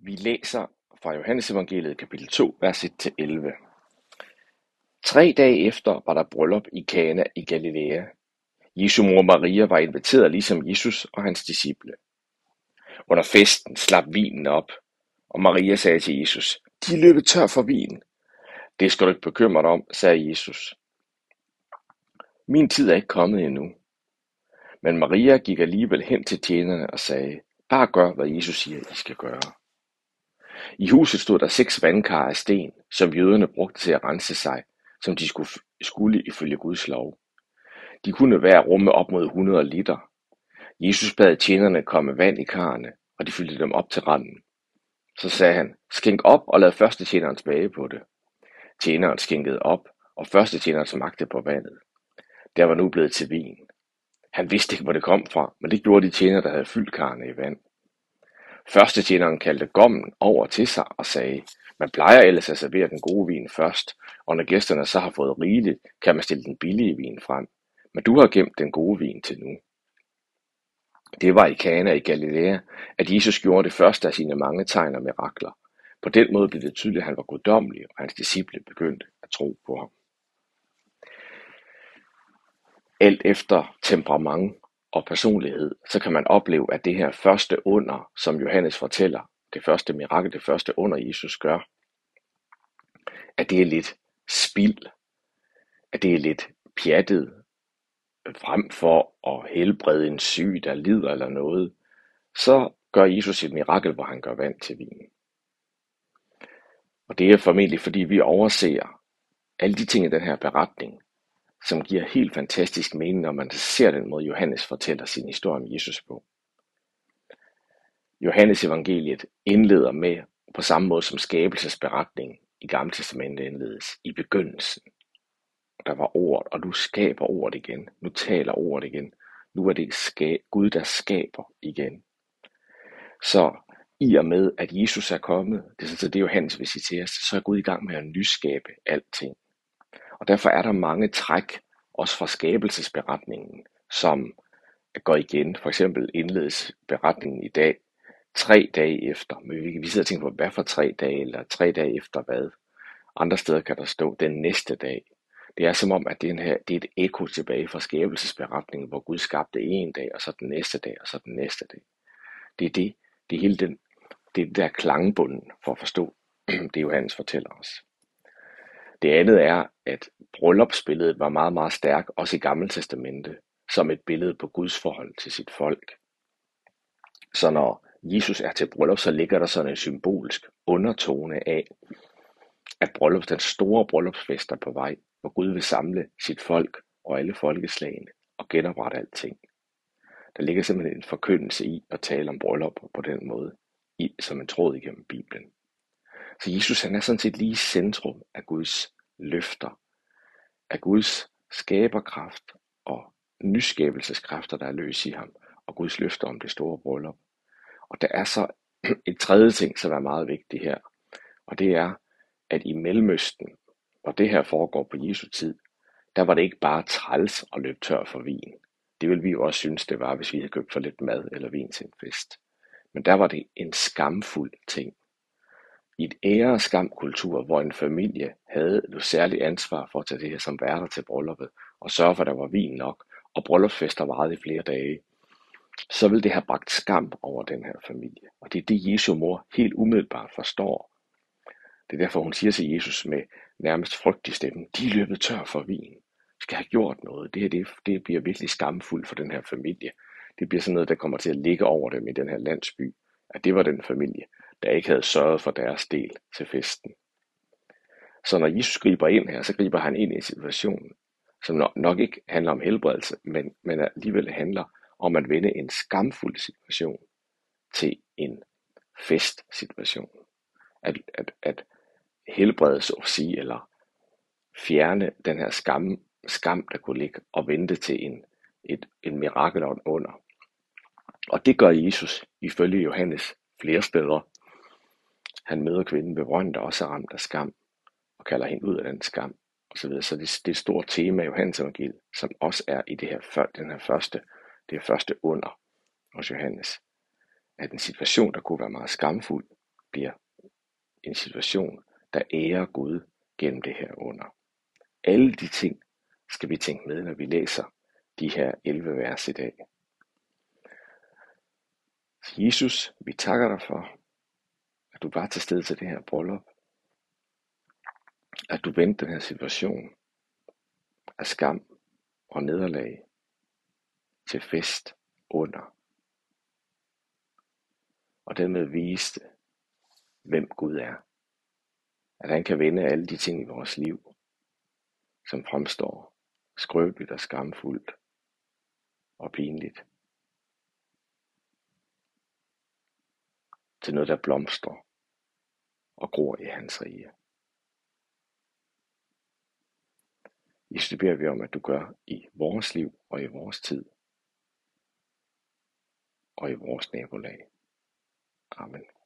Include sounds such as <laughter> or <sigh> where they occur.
Vi læser fra Johannes evangeliet kapitel 2, vers 1-11. Tre dage efter var der bryllup i Kana i Galilea. Jesu mor Maria var inviteret ligesom Jesus og hans disciple. Under festen slap vinen op, og Maria sagde til Jesus, de er løbet tør for vin. Det skal du ikke bekymre dig om, sagde Jesus. Min tid er ikke kommet endnu. Men Maria gik alligevel hen til tjenerne og sagde, bare gør, hvad Jesus siger, I skal gøre. I huset stod der seks vandkar af sten, som jøderne brugte til at rense sig, som de skulle, skulle ifølge Guds lov. De kunne hver rumme op mod 100 liter. Jesus bad tjenerne komme vand i karrene, og de fyldte dem op til randen. Så sagde han, skænk op og lad første tjeneren smage på det. Tjeneren skænkede op, og første tjeneren smagte på vandet. Der var nu blevet til vin. Han vidste ikke, hvor det kom fra, men det gjorde de tjenere, der havde fyldt karrene i vand. Første tjeneren kaldte gommen over til sig og sagde, man plejer ellers at servere den gode vin først, og når gæsterne så har fået rigeligt, kan man stille den billige vin frem. Men du har gemt den gode vin til nu. Det var i Kana i Galilea, at Jesus gjorde det første af sine mange tegn og mirakler. På den måde blev det tydeligt, at han var guddommelig, og hans disciple begyndte at tro på ham. Alt efter temperament og personlighed, så kan man opleve, at det her første under, som Johannes fortæller, det første mirakel, det første under Jesus gør, at det er lidt spild, at det er lidt pjattet, frem for at helbrede en syg, der lider eller noget, så gør Jesus et mirakel, hvor han gør vand til vin. Og det er formentlig, fordi vi overser alle de ting i den her beretning, som giver helt fantastisk mening, når man ser den måde, Johannes fortæller sin historie om Jesus på. Johannes evangeliet indleder med, på samme måde som skabelsesberetningen i Gamle Testamentet indledes, i begyndelsen. Der var ord, og du skaber ordet igen. Nu taler ordet igen. Nu er det Gud, der skaber igen. Så i og med, at Jesus er kommet, det er sådan, det Johannes vil sige så er Gud i gang med at nyskabe alting. Og derfor er der mange træk, også fra skabelsesberetningen, som går igen. For eksempel indledes beretningen i dag tre dage efter. Men vi, vi sidder og tænker på, hvad for tre dage, eller tre dage efter hvad. Andre steder kan der stå den næste dag. Det er som om, at det er, her, det er et ekko tilbage fra skabelsesberetningen, hvor Gud skabte en dag, og så den næste dag, og så den næste dag. Det er det, det er hele den, det er der klangbunden for at forstå <clears throat> det, Johannes fortæller os. Det andet er, at bryllupsbilledet var meget, meget stærkt, også i Gamle Testamente, som et billede på Guds forhold til sit folk. Så når Jesus er til bryllup, så ligger der sådan en symbolsk undertone af, at bryllup, den store bryllupsfest er på vej, hvor Gud vil samle sit folk og alle folkeslagene og genoprette alting. Der ligger simpelthen en forkyndelse i at tale om bryllup på den måde, i, som en tråd igennem Bibelen. Så Jesus han er sådan set lige centrum af Guds løfter, af Guds skaberkraft og nyskabelseskræfter, der er løs i ham, og Guds løfter om det store bryllup. Og der er så <clears throat> et tredje ting, som er meget vigtigt her, og det er, at i Mellemøsten, hvor det her foregår på Jesu tid, der var det ikke bare træls at løbe tør for vin. Det ville vi jo også synes, det var, hvis vi havde købt for lidt mad eller vin til en fest. Men der var det en skamfuld ting. I et ære- og skamkultur, hvor en familie havde et særligt ansvar for at tage det her som værter til brylluppet, og sørge for, at der var vin nok, og bryllupsfester varede i flere dage, så vil det have bragt skam over den her familie. Og det er det, Jesu mor helt umiddelbart forstår. Det er derfor, hun siger til Jesus med nærmest frygt i stemmen, de er løbet tør for vin. Skal have gjort noget. Det her det, det bliver virkelig skamfuldt for den her familie. Det bliver sådan noget, der kommer til at ligge over dem i den her landsby. At det var den familie, der ikke havde sørget for deres del til festen. Så når Jesus griber ind her, så griber han ind i situationen, som nok ikke handler om helbredelse, men, men alligevel handler om at vende en skamfuld situation til en festsituation. At, at, at helbrede, så at sige, eller fjerne den her skam, skam, der kunne ligge, og vente til en, et, en mirakel under. Og det gør Jesus ifølge Johannes flere steder. Han møder kvinden ved røn, der også er ramt af skam, og kalder hende ud af den skam, og så videre. Så det, det er et stort tema i Johannes evangeliet, som også er i det her, den her første, det her første under hos Johannes. At en situation, der kunne være meget skamfuld, bliver en situation, der ærer Gud gennem det her under. Alle de ting skal vi tænke med, når vi læser de her 11 vers i dag. Jesus, vi takker dig for, at du var til stede til det her bryllup. At du vendte den her situation af skam og nederlag til fest under. Og dermed viste, hvem Gud er. At han kan vende alle de ting i vores liv, som fremstår skrøbeligt og skamfuldt og pinligt. Til noget, der blomstrer og gror i hans rige. Jesus, det beder vi om, at du gør i vores liv og i vores tid og i vores nabolag. Amen.